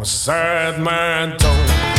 From a sad man told.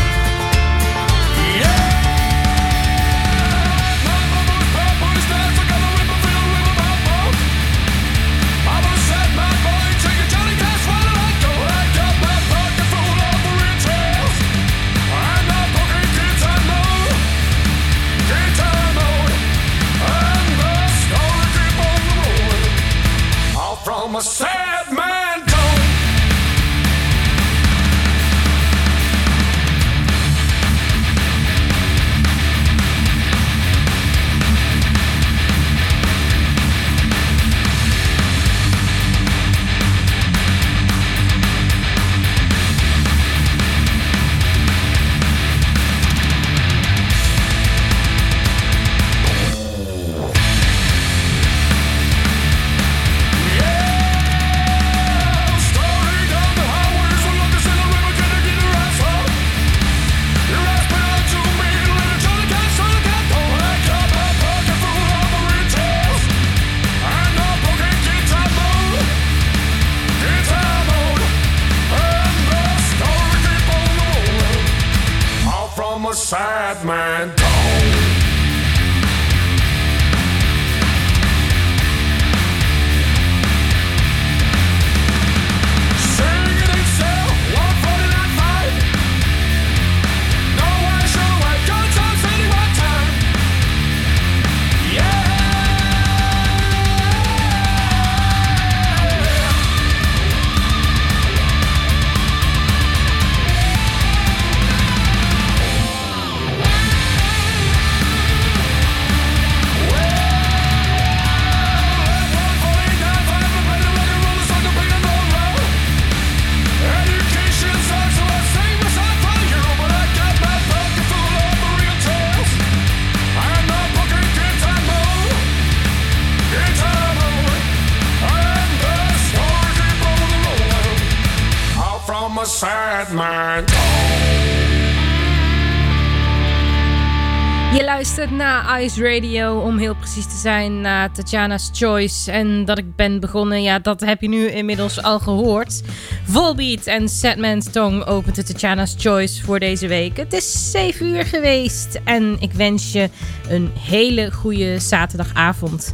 Ice Radio, om heel precies te zijn, naar Tatjana's Choice. En dat ik ben begonnen, ja, dat heb je nu inmiddels al gehoord. Volbeat en Sadman's Tongue opent de Tatjana's Choice voor deze week. Het is 7 uur geweest en ik wens je een hele goede zaterdagavond.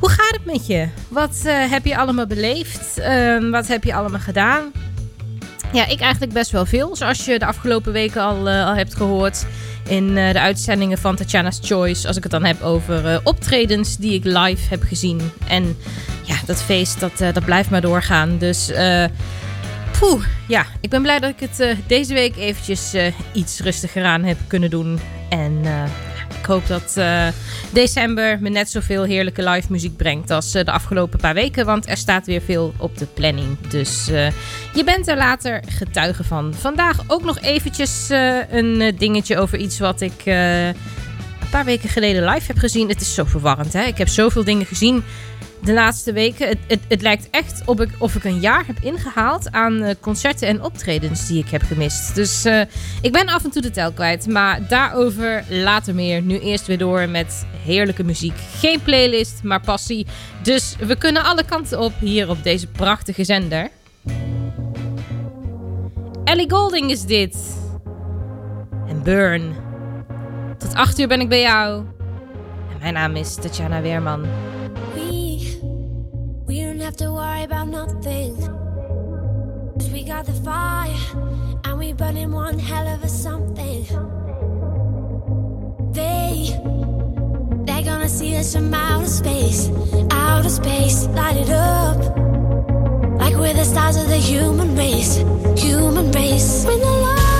Hoe gaat het met je? Wat eh, heb je allemaal beleefd? Ehm, wat heb je allemaal gedaan? Ja, ik eigenlijk best wel veel. Zoals je de afgelopen weken al, eh, al hebt gehoord in eh, de uitzendingen van Tatjana's Choice. Als ik het dan heb over eh, optredens die ik live heb gezien. En ja, dat feest, dat, eh, dat blijft maar doorgaan. Dus eh poeh, ja, ik ben blij dat ik het deze week eventjes iets rustiger aan heb kunnen doen. En ik hoop dat eh, december me net zoveel heerlijke live muziek brengt als eh, de afgelopen paar weken. Want er staat weer veel op de planning. Dus eh, je bent er later getuige van. Vandaag ook nog eventjes een dingetje over iets wat ik een paar weken geleden live heb gezien. Het is zo verwarrend, hè? Ik heb zoveel dingen gezien de laatste weken. Het, het, het lijkt echt of ik, of ik een jaar heb ingehaald aan eh, concerten en optredens die ik heb gemist. Dus eh, ik ben af en toe de tel kwijt. Maar daarover later meer. Nu eerst weer door met heerlijke muziek. Geen playlist, maar passie. Dus we kunnen alle kanten op hier op deze prachtige zender. Ellie Golding is dit. En Burn. Tot 8 uur ben ik bij jou. En mijn naam is Tatjana Weerman. have to worry about nothing. Cause we got the fire, and we burning one hell of a something. They, they're gonna see us from outer space, outer space, light it up. Like we're the stars of the human race, human race. When the light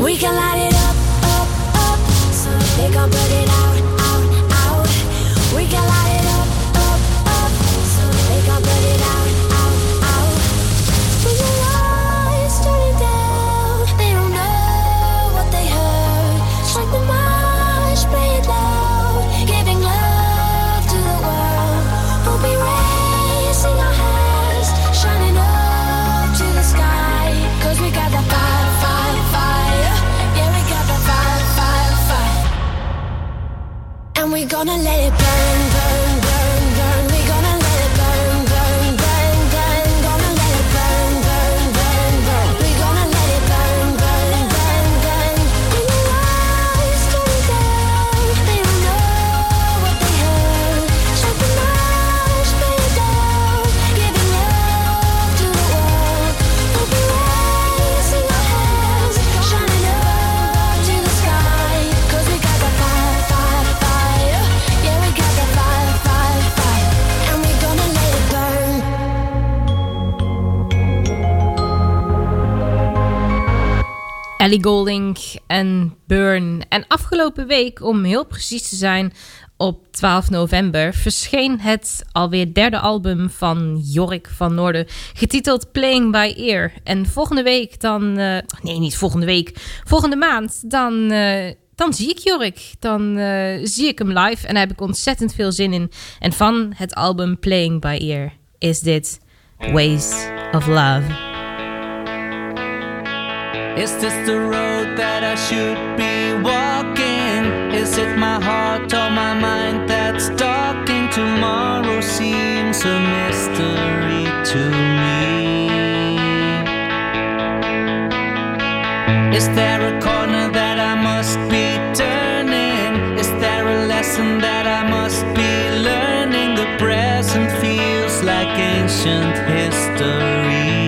We can light it up. gonna let it Ellie Golding en Burn. En afgelopen week, om heel precies te zijn, op 12 november verscheen het alweer derde album van Jorik van Noorden, getiteld Playing by Ear. En volgende week dan, eh, nee niet volgende week, volgende maand dan, eh, dan zie ik Jorik. Dan eh, zie ik hem live en daar heb ik ontzettend veel zin in. En van het album Playing by Ear is dit Ways of Love. Is this the road that I should be walking? Is it my heart or my mind that's talking? Tomorrow seems a mystery to me. Is there a corner that I must be turning? Is there a lesson that I must be learning? The present feels like ancient history.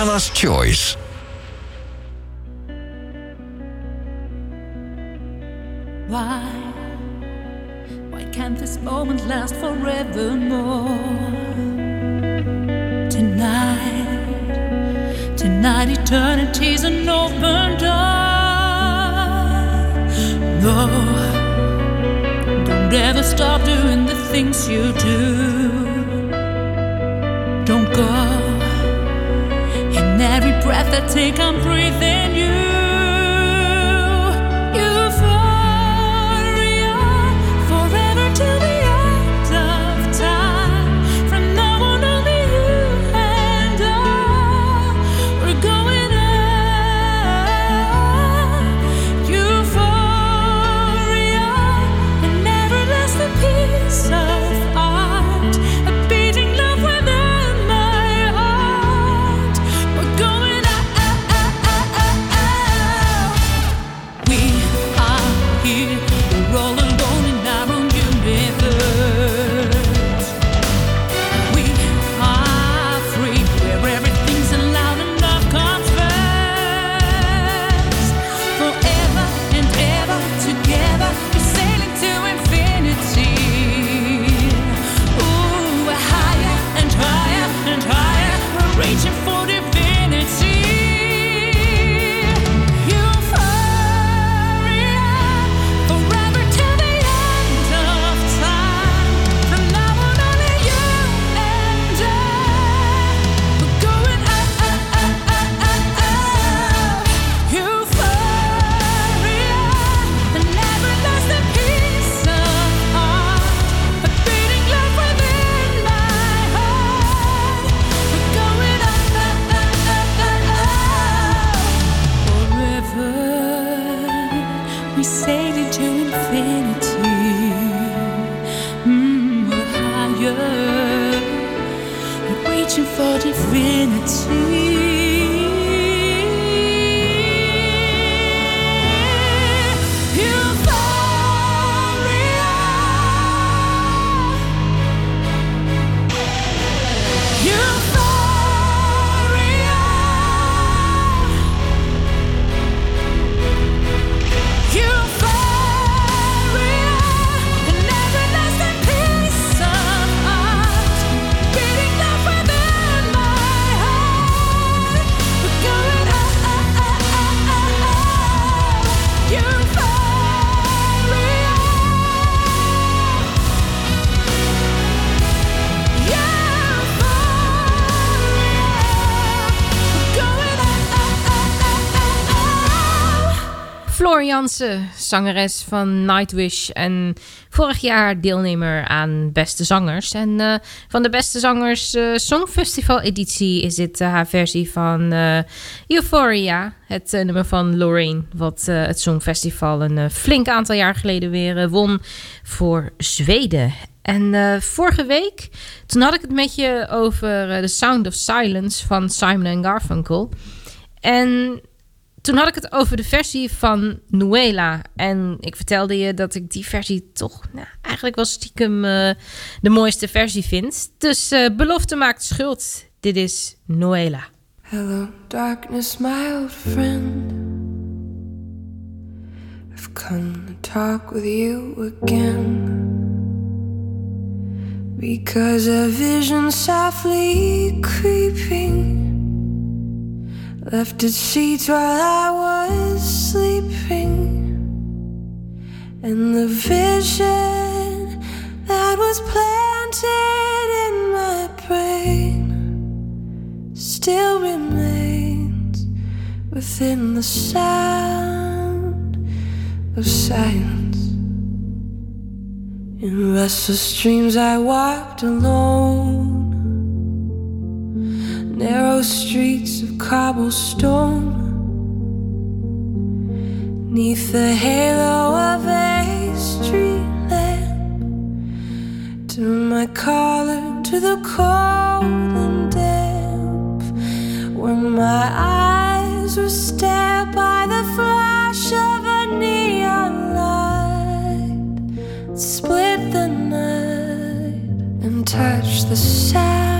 Tatjana's Choice. Why? Why can't this moment last forevermore? Tonight, tonight, eternity's an open door. No, don't ever stop doing the things you do. Don't go. Breath I take, I'm breathing you. Jansen, zangeres van Nightwish en vorig jaar deelnemer aan Beste Zangers. En eh, van de Beste Zangers eh, Songfestival editie is dit eh, haar versie van Euphoria, het nummer van Lorraine, wat het Songfestival een flink aantal jaar geleden weer won voor Zweden. En vorige week, toen had ik het met je over The Sound of Silence van Simon Garfunkel. En toen had ik het over de versie van Nuela. En ik vertelde je dat ik die versie toch nou, eigenlijk wel stiekem eh, de mooiste versie vind. Dus eh, belofte maakt schuld. Dit is Nuela. Hello, darkness, my old friend. I've come to talk with you again. Because a vision softly creeping left its seeds while I was sleeping. And the vision that was planted in my brain still remains within the sound of silence. In restless dreams, I walked alone, narrow streets of cobblestone, neath the halo of a street lamp. Turn my collar to the cold and damp, where my eyes were stared by the flash of a neon light. Split the night and touch the sound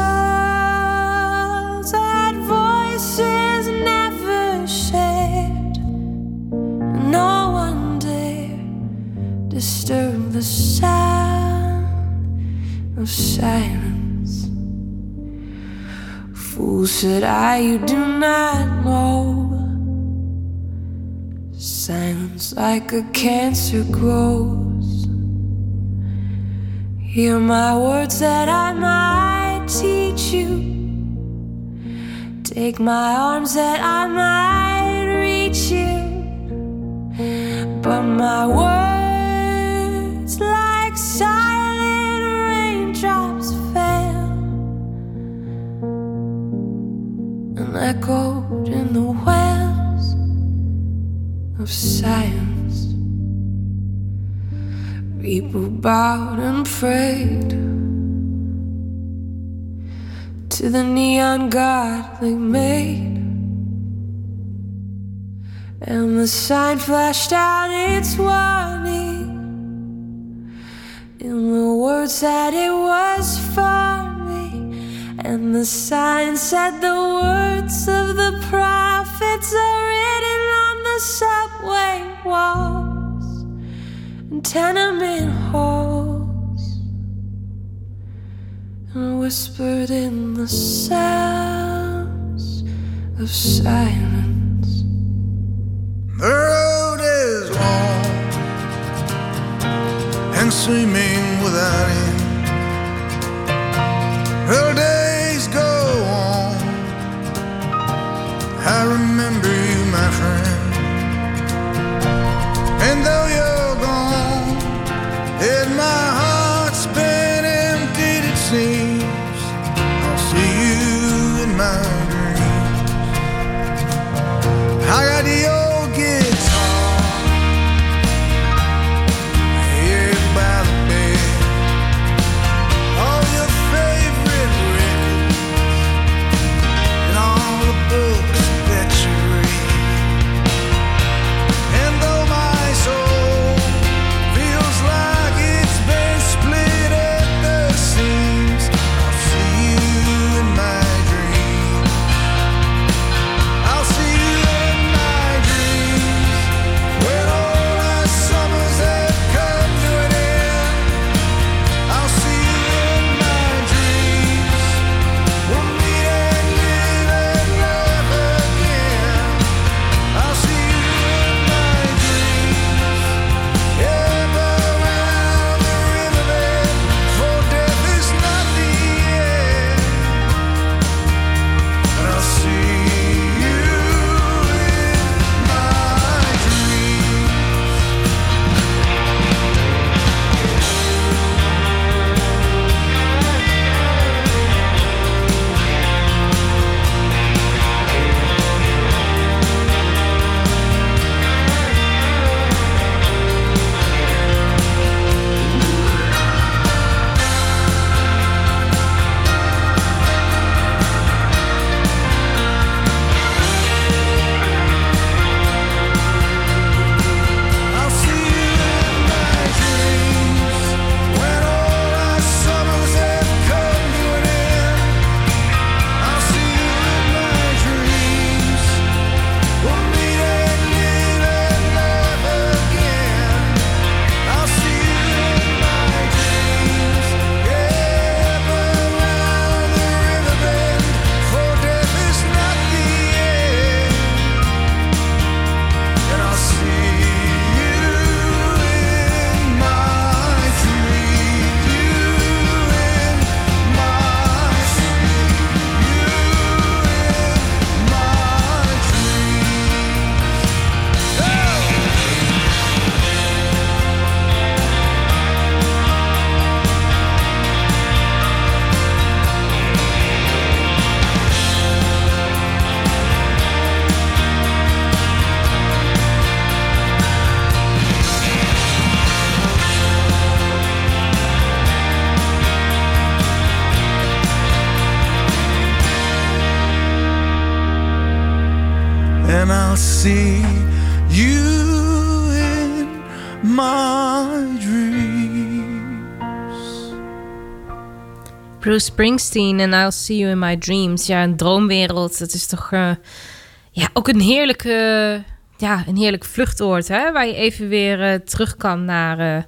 disturb the sound of silence. Fool said I, you do not know. Silence like a cancer grows. Hear my words that I might teach you. Take my arms that I might reach you. But my words, bowed and prayed to the neon god they made. And the sign flashed out its warning in the words that it was for me. And the sign said the words of the prophets are written on the subway walls and tenement halls and whispered in the sounds of silence. The road is long and swimming without end. Her days go on. I remember you, my friend. And though you're gone, and my heart's been emptied, it seems. I'll see you in my dreams. I got the Bruce Springsteen en I'll See You in My Dreams. Ja, een droomwereld. Dat is toch eh, ja, ook een heerlijke, ja, een heerlijk vluchtoord. Hè? Waar je even weer eh, terug kan naar eh,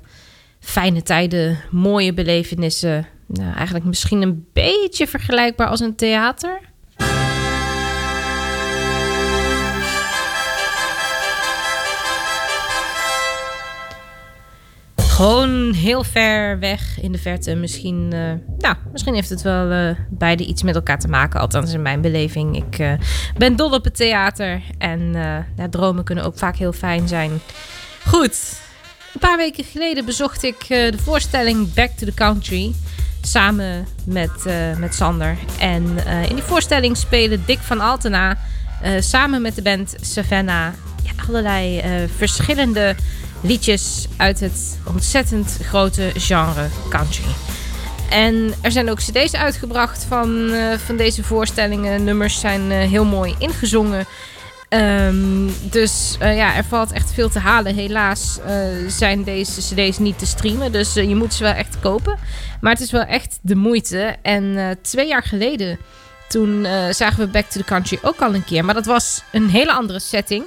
fijne tijden, mooie belevenissen. Nou, eigenlijk misschien een beetje vergelijkbaar als een theater. Gewoon heel ver weg in de verte. Misschien, eh, nou, misschien heeft het wel eh, beide iets met elkaar te maken. Althans in mijn beleving. Ik eh, ben dol op het theater. En ja, dromen kunnen ook vaak heel fijn zijn. Goed. Een paar weken geleden bezocht ik de voorstelling Back to the Country. Samen met, met Sander. En in die voorstelling spelen Dick van Altena... samen met de band Savannah... Ja, allerlei verschillende liedjes uit het ontzettend grote genre country. En er zijn ook cd's uitgebracht van, uh, van deze voorstellingen. Nummers zijn uh, heel mooi ingezongen. Um, dus uh, ja, er valt echt veel te halen. Helaas zijn deze cd's niet te streamen. Dus je moet ze wel echt kopen. Maar het is wel echt de moeite. En twee jaar geleden, toen zagen we Back to the Country ook al een keer. Maar dat was een hele andere setting.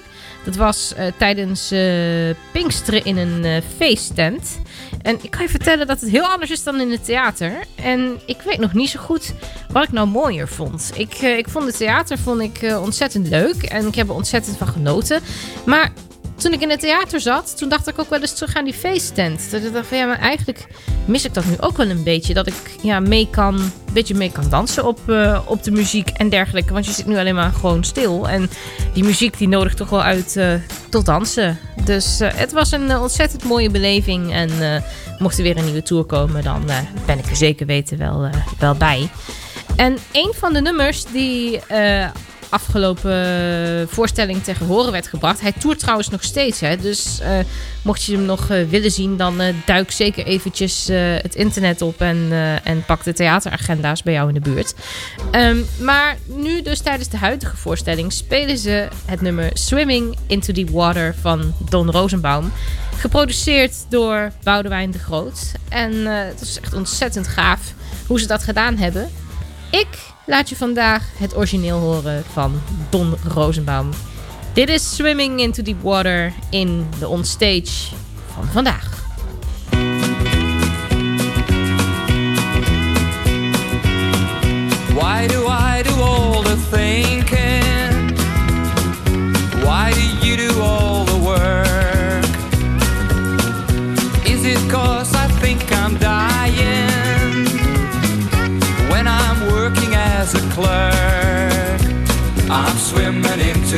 Dat was uh, tijdens uh, Pinksteren in een uh, feesttent. En ik kan je vertellen dat het heel anders is dan in het theater. En ik weet nog niet zo goed wat ik nou mooier vond. Ik, ik vond het theater vond ik, ontzettend leuk. En ik heb er ontzettend van genoten. Maar toen ik in het theater zat, toen dacht ik ook wel eens terug aan die feesttent. Dat dacht ja, maar eigenlijk mis ik dat nu ook wel een beetje. Dat ik ja, mee kan, een beetje mee kan dansen op, uh, op de muziek en dergelijke. Want je zit nu alleen maar gewoon stil. En die muziek die nodigt toch wel uit uh, tot dansen. Dus uh, het was een ontzettend mooie beleving. En mocht er weer een nieuwe tour komen, dan ben ik er zeker weten wel, wel bij. En een van de nummers die afgelopen voorstelling tegen horen werd gebracht. Hij toert trouwens nog steeds. Hè? Dus uh, mocht je hem nog uh, willen zien, dan duik zeker eventjes het internet op en, en pak de theateragenda's bij jou in de buurt. Um, maar nu dus tijdens de huidige voorstelling spelen ze het nummer Swimming into the Water van Don Rosenbaum. Geproduceerd door Boudewijn de Groot. En het is echt ontzettend gaaf hoe ze dat gedaan hebben. Ik laat je vandaag het origineel horen van Don Rosenbaum. Dit is Swimming into Deep Water in de onstage van vandaag.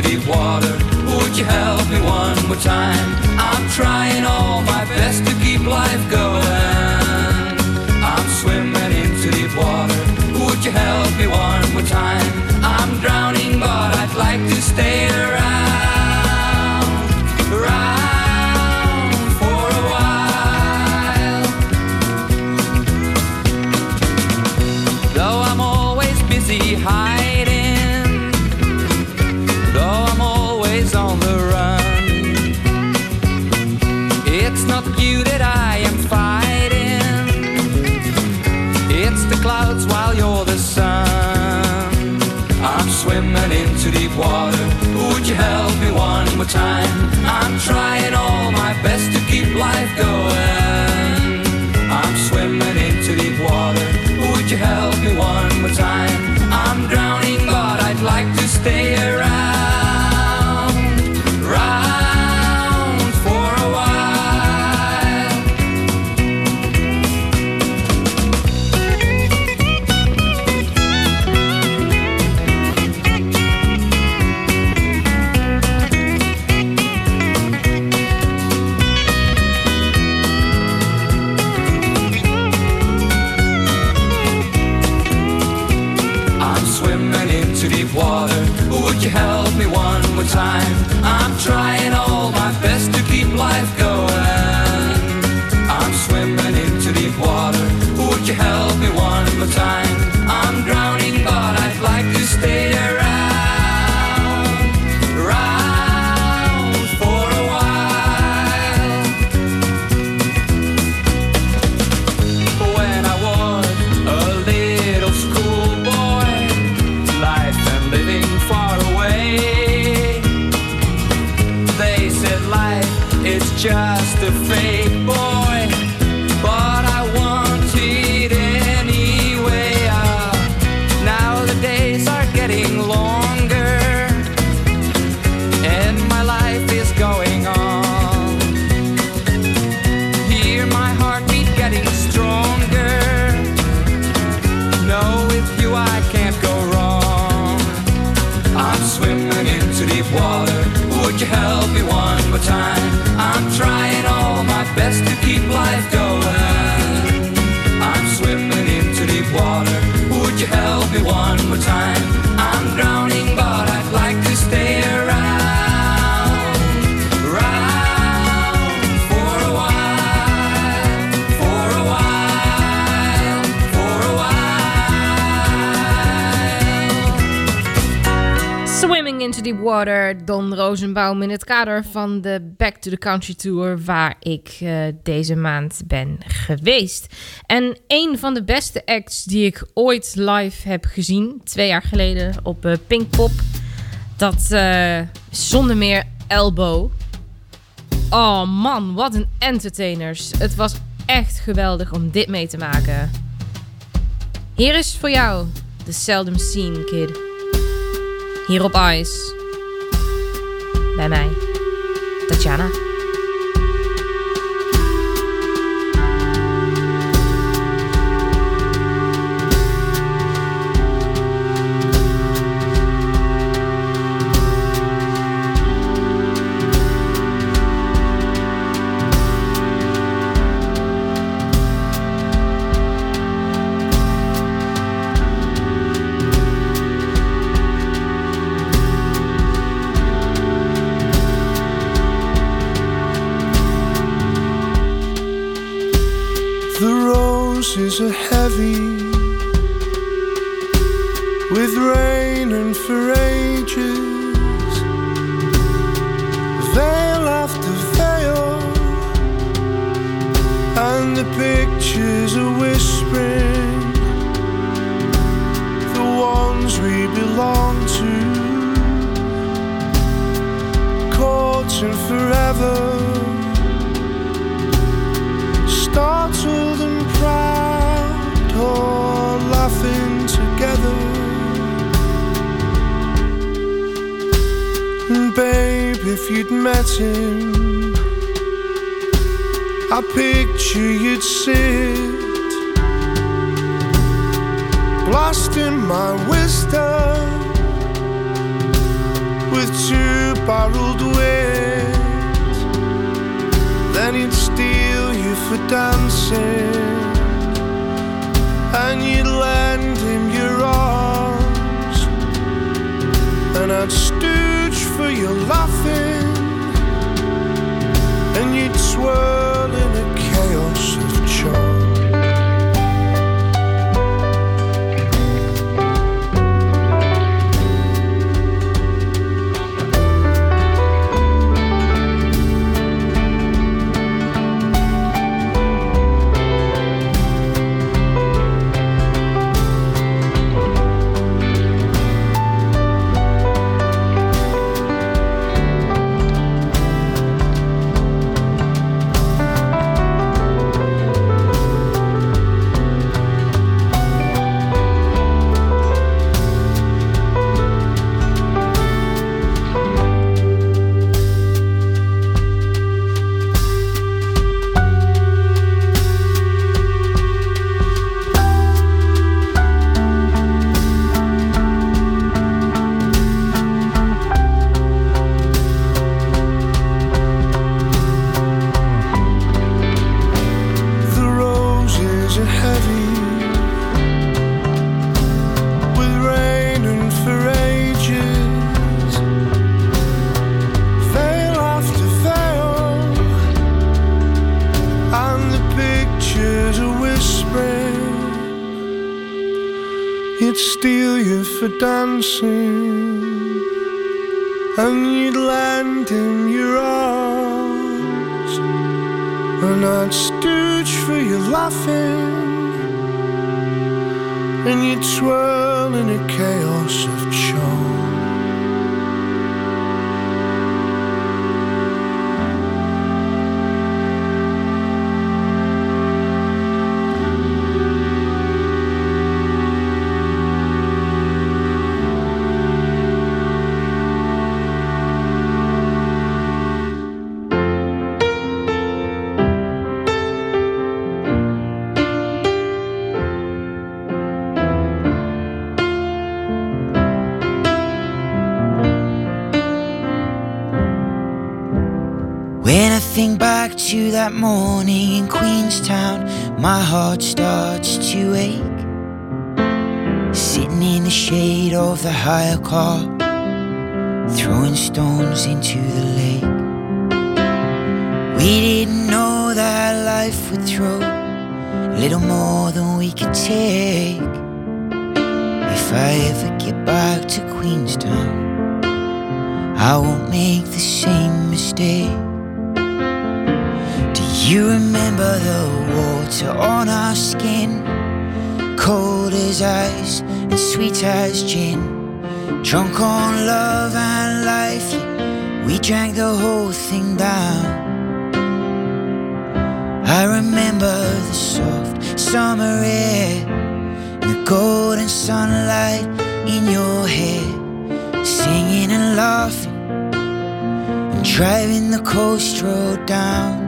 Deep water. Would you help me one more time? I'm trying all my best to keep life going. I'm swimming into deep water. Would you help me one more time? I'm drowning, but I'd like to stay around, water. Would you help me one more time? I'm trying all my best to keep life going. I'm swimming into deep water. Would you help me one more time? I'm drowning, but I'd like to stay around, In het kader van de Back to the Country Tour waar ik eh, deze maand ben geweest. En een van de beste acts die ik ooit live heb gezien, twee jaar geleden op eh, Pinkpop, dat eh, zonder meer Elbow. Oh man, wat een entertainers. Het was echt geweldig om dit mee te maken. Hier is voor jou The Seldom Seen Kid. Hier op Ice. 拜拜。大家呢 with two-barreled wit. Then he'd steal you for dancing, and you'd lend him your arms, and I'd stooge for your laughing, and you'd swirl in a chaos of charm. Your arms. And I'd stooge for you laughing And you'd swirl in a chaos of charm back to that morning in Queenstown, my heart starts to ache. Sitting in the shade of the hire car, throwing stones into the lake. We didn't know that life would throw little more than we could take. If I ever get back to Queenstown, I won't make the same mistake. You remember the water on our skin? Cold as ice and sweet as gin. Drunk on love and life, we drank the whole thing down. I remember the soft summer air the golden sunlight in your hair, singing and laughing and driving the coast road down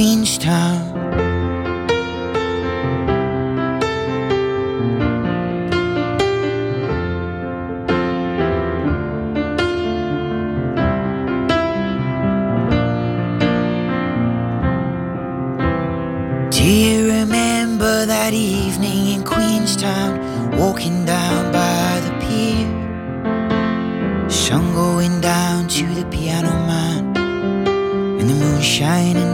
Queenstown. Do you remember that evening in Queenstown, walking down by the pier? Sun going down to the piano man, and the moon shining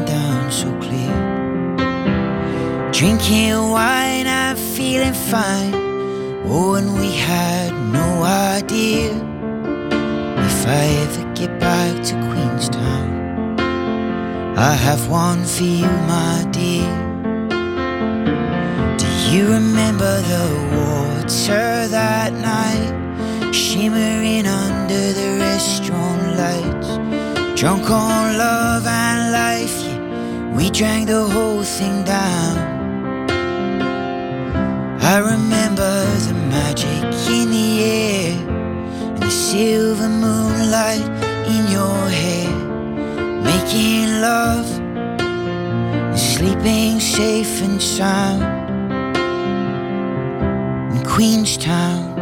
Drinking wine I'm feeling fine, oh, and we had no idea if I ever get back to Queenstown. I have one for you, my dear. Do you remember the water that night? Shimmering under the restaurant lights. Drunk on love and life, yeah. We drank the whole thing down. I remember the magic in the air and the silver moonlight in your hair. Making love and sleeping safe and sound in Queenstown.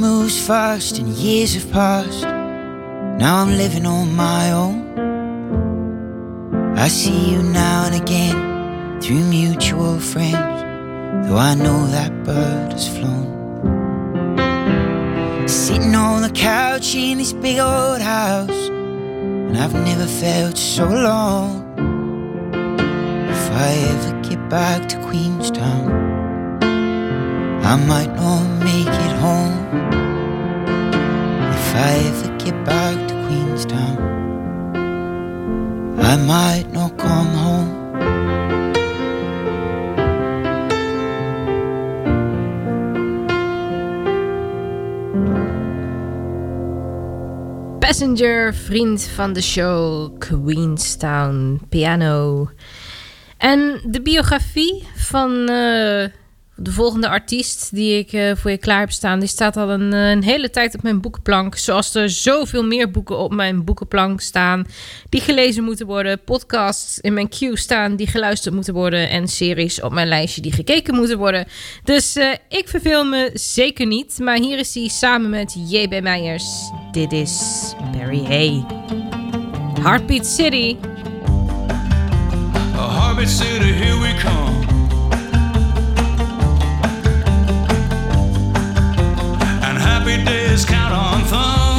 Moves fast and years have passed. Now I'm living on my own. I see you now and again through mutual friends, though I know that bird has flown. Sitting on the couch in this big old house, and I've never felt so alone. If I ever get back to Queenstown, I might not make it home. I ever get back to Queenstown, I might not come home. Passenger, vriend van de show, Queenstown Piano. En de biografie van eh, de volgende artiest die ik eh, voor je klaar heb staan, die staat al een, eh, een hele tijd op mijn boekenplank. Zoals er zoveel meer boeken op mijn boekenplank staan die gelezen moeten worden. Podcasts in mijn queue staan die geluisterd moeten worden. En series op mijn lijstje die gekeken moeten worden. Dus eh, ik verveel me zeker niet. Maar hier is hij samen met J.B. Meijers. Dit is Barry Hay. Heartbeat City. Harvard City, here we come. And happy days count on thumbs.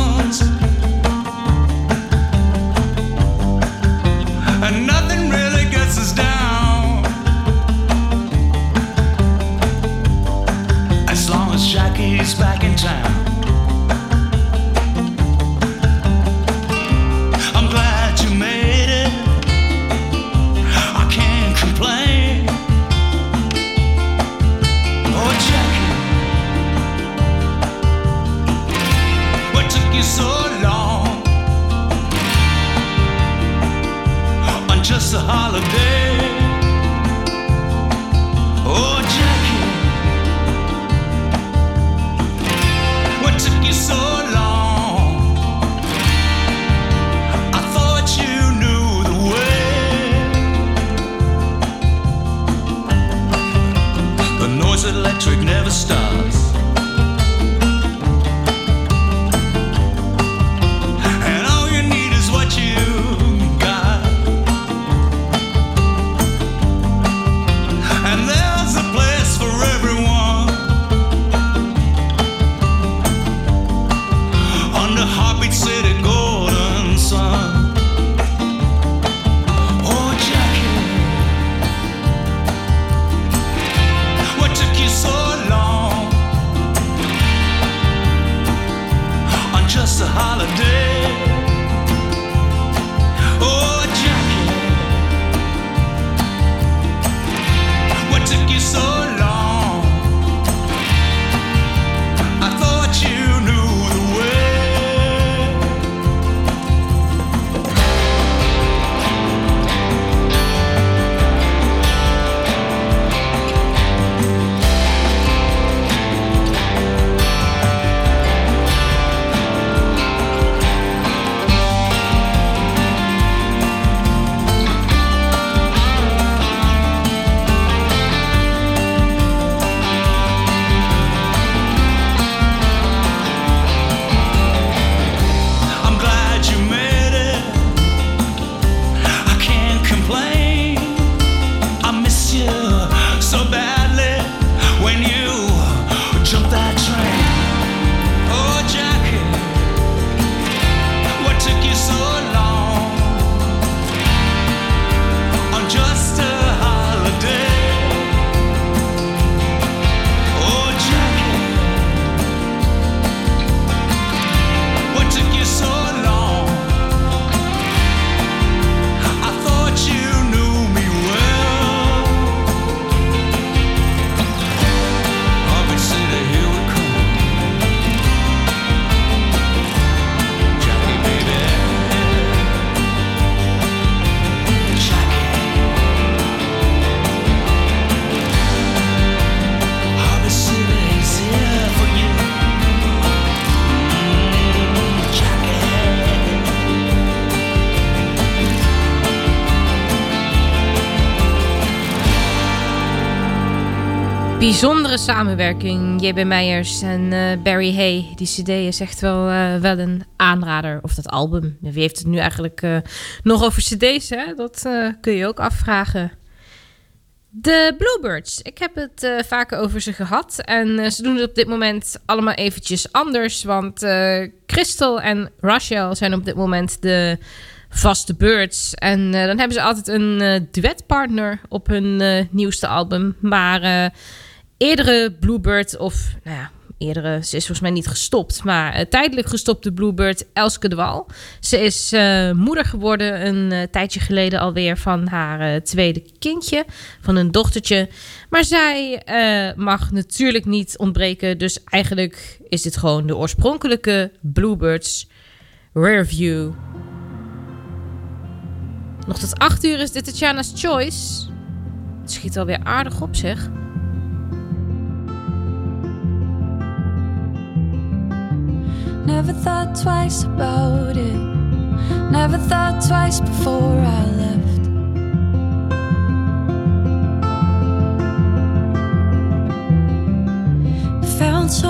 So long on just a holiday? Samenwerking, JB Meijers en eh, Barry Hay. Die cd is echt wel, eh, wel een aanrader. Of dat album. Wie heeft het nu eigenlijk eh, nog over cd's? Hè? Dat kun je ook afvragen. De Bluebirds. Ik heb het vaker over ze gehad. En ze doen het op dit moment allemaal eventjes anders. Want eh, Crystal en Rachel zijn op dit moment de vaste birds. En dan hebben ze altijd een duetpartner op hun nieuwste album. Maar eerdere Bluebird, of nou ja, eerdere, ze is volgens mij niet gestopt, maar eh, tijdelijk gestopte Bluebird Elske de. Ze is eh, moeder geworden een eh, tijdje geleden alweer van haar tweede kindje, van een dochtertje. Maar zij mag natuurlijk niet ontbreken, dus eigenlijk is dit gewoon de oorspronkelijke Bluebirds Rareview. Nog tot 8 uur is dit Tatjana's Choice. Het schiet alweer aardig op, zeg. Never thought twice about it. Never thought twice before I left. Felt so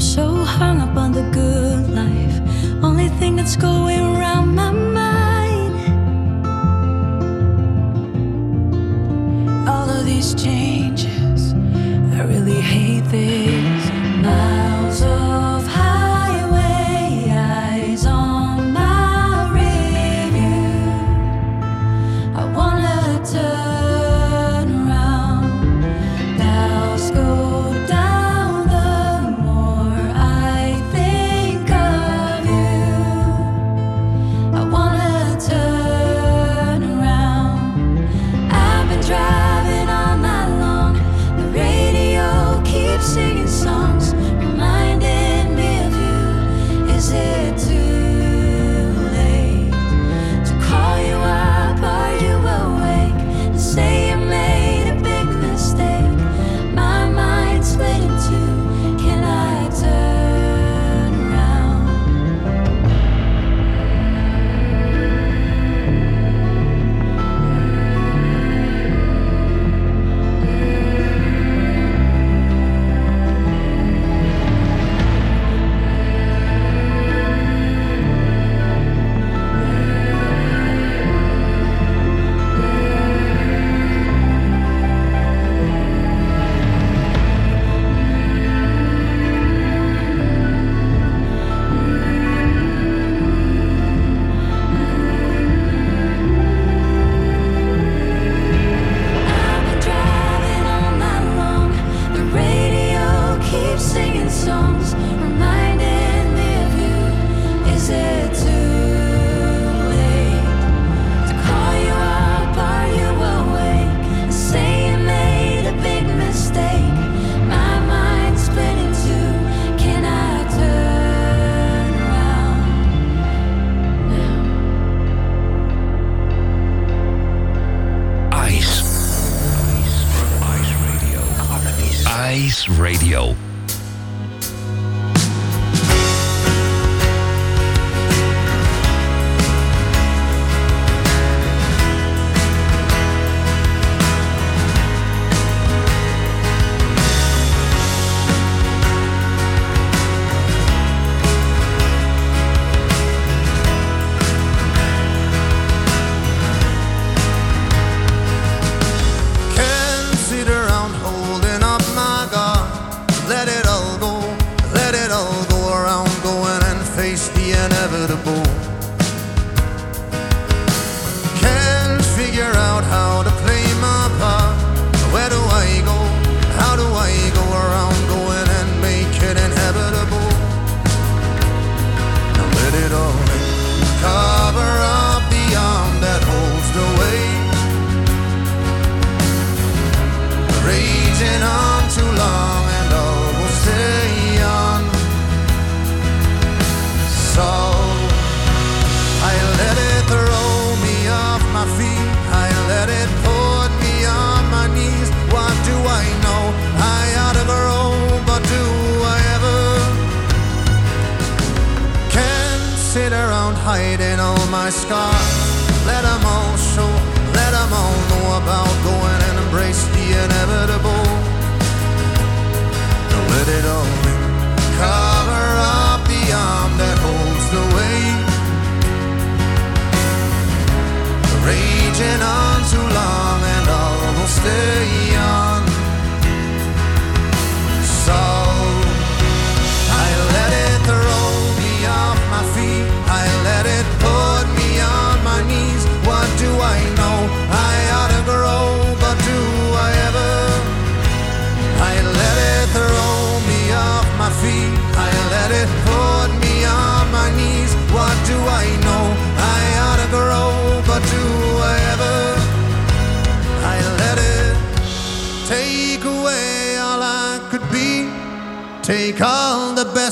I'm so hung up on the good life, only thing that's going around my mind. All of these changes, I really hate this. Radio. Stay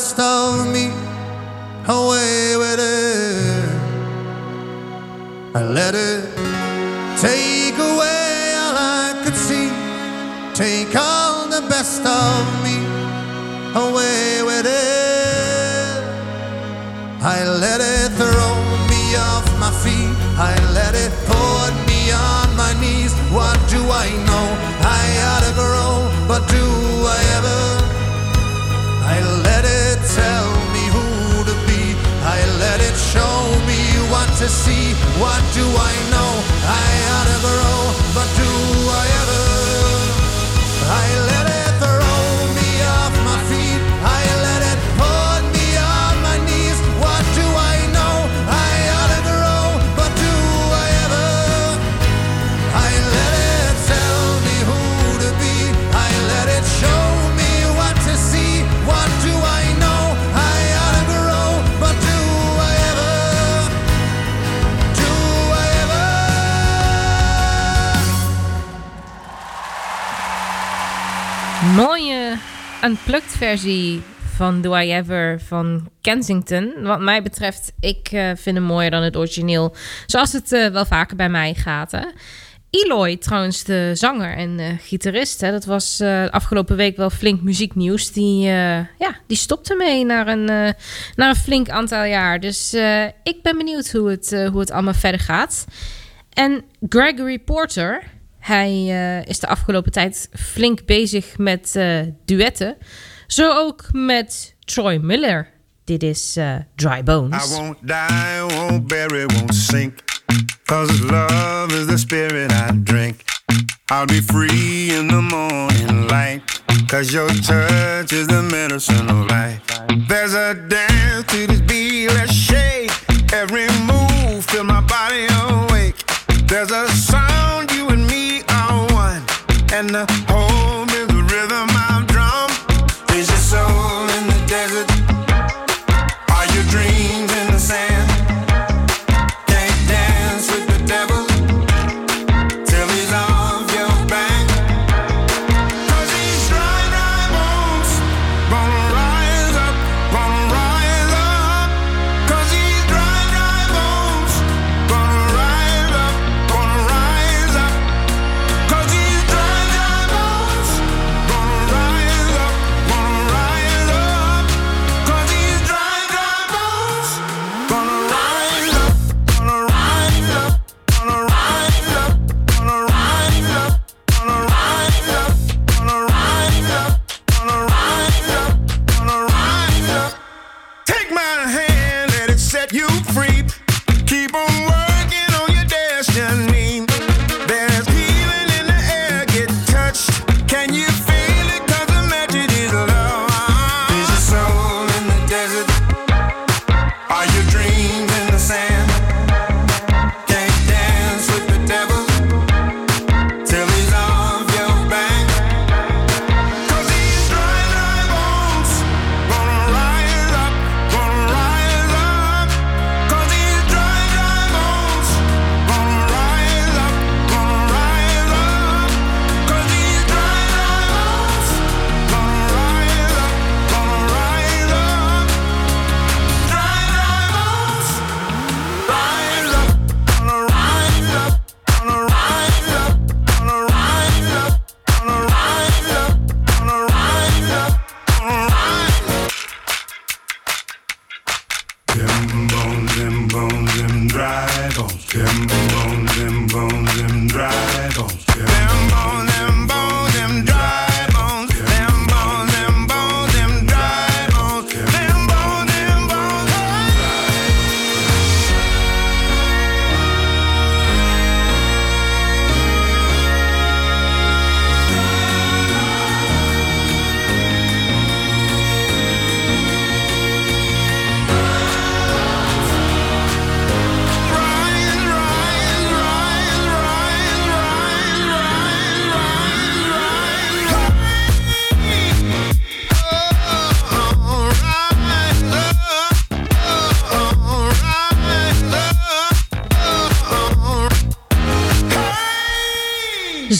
best of me away with it. I let it take away all I could see. Take all the best of me away with it. I let it throw me off my feet. I let it put me on my knees. What do I know? I ought to grow, but do I ever? To see. What do I know? I ought to grow, but do I ever? I let it unplugged versie van Do I Ever van Kensington. Wat mij betreft, ik eh, vind hem mooier dan het origineel. Zoals het eh, wel vaker bij mij gaat. Hè? Eloy, trouwens, de zanger en eh, gitarist. Hè, dat was afgelopen week wel flink muzieknieuws. Die, ja, die stopte mee naar een, naar een flink aantal jaar. Dus ik ben benieuwd hoe het, hoe het allemaal verder gaat. En Gregory Porter, hij eh, is de afgelopen tijd flink bezig met eh, duetten. Zo ook met Troy Miller. Dit is eh, Dry Bones. I won't die, won't bury, won't sink. Cause love is the spirit I drink. I'll be free in the morning light. Cause your touch is the medicine of life. There's a dance to this beat, let's shake. Every move, feel my body awake. There's a And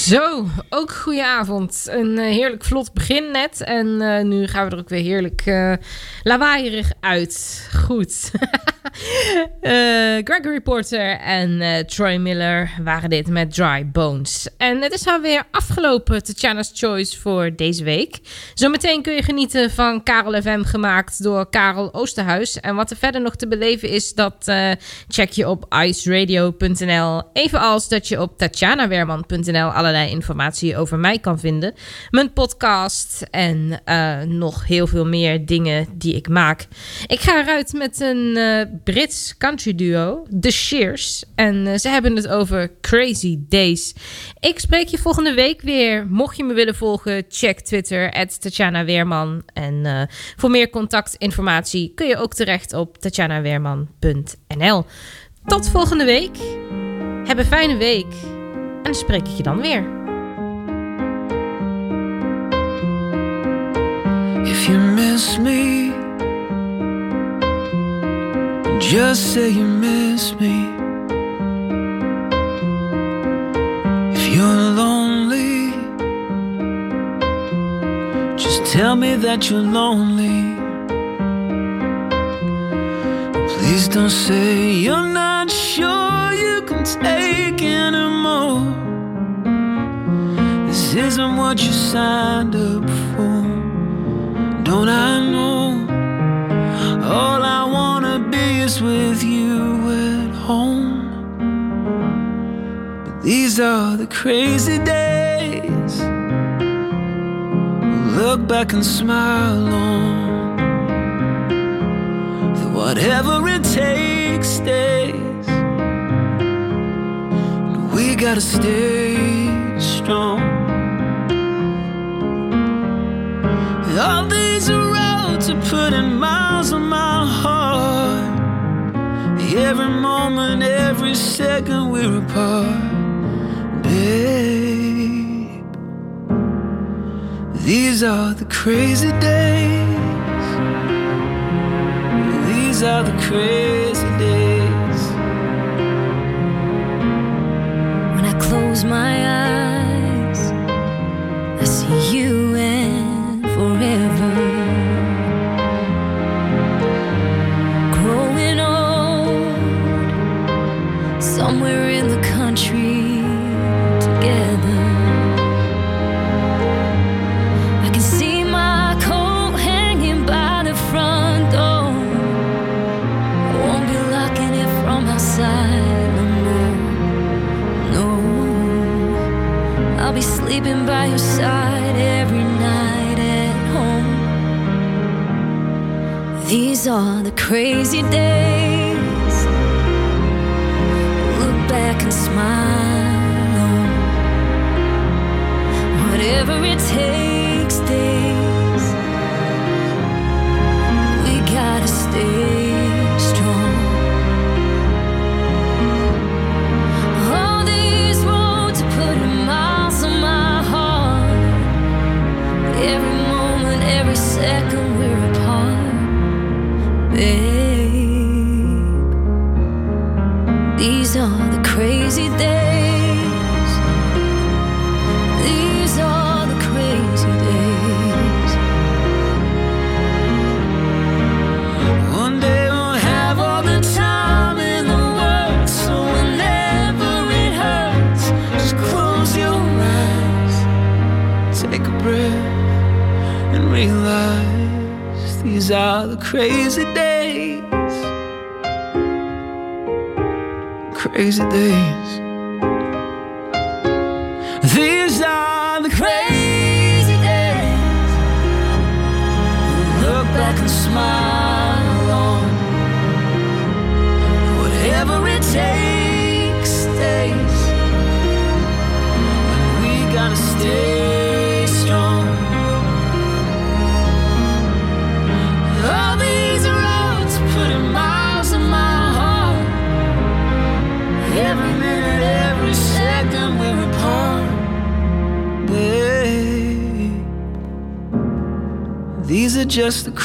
Zo, ook goedenavond. Een eh, heerlijk vlot begin net. En eh, nu gaan we er ook weer heerlijk eh lawaaierig uit. Goed. Gregory Porter en Troy Miller waren dit met Dry Bones. En het is alweer afgelopen, Tatjana's Choice voor deze week. Zometeen kun je genieten van Karel FM gemaakt door Karel Oosterhuis. En wat er verder nog te beleven is, dat check je op iceradio.nl. Evenals dat je op tatjanawerman.nl allerlei informatie over mij kan vinden. Mijn podcast en eh, nog heel veel meer dingen die ik maak. Ik ga eruit met een eh, Brits country duo, The Shears. En eh, ze hebben het over Crazy Days. Ik spreek je volgende week weer. Mocht je me willen volgen, check Twitter, Tatjana Weerman. En voor meer contactinformatie kun je ook terecht op tatjanaweerman.nl. Tot volgende week. Heb een fijne week. En spreek ik je dan weer. Miss me, just say you miss me. If you're lonely, just tell me that you're lonely. Please don't say you're not sure you can take anymore. This isn't what you signed up for. Don't I with you at home. But these are the crazy days. Look back and smile on. That whatever it takes stays. We gotta stay strong. All these roads are miles on my Every moment, every second we're apart, babe. These are the crazy days. These are the crazy days. When I close my eyes, I see you the crazy days. Look back and smile whatever it takes,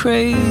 crazy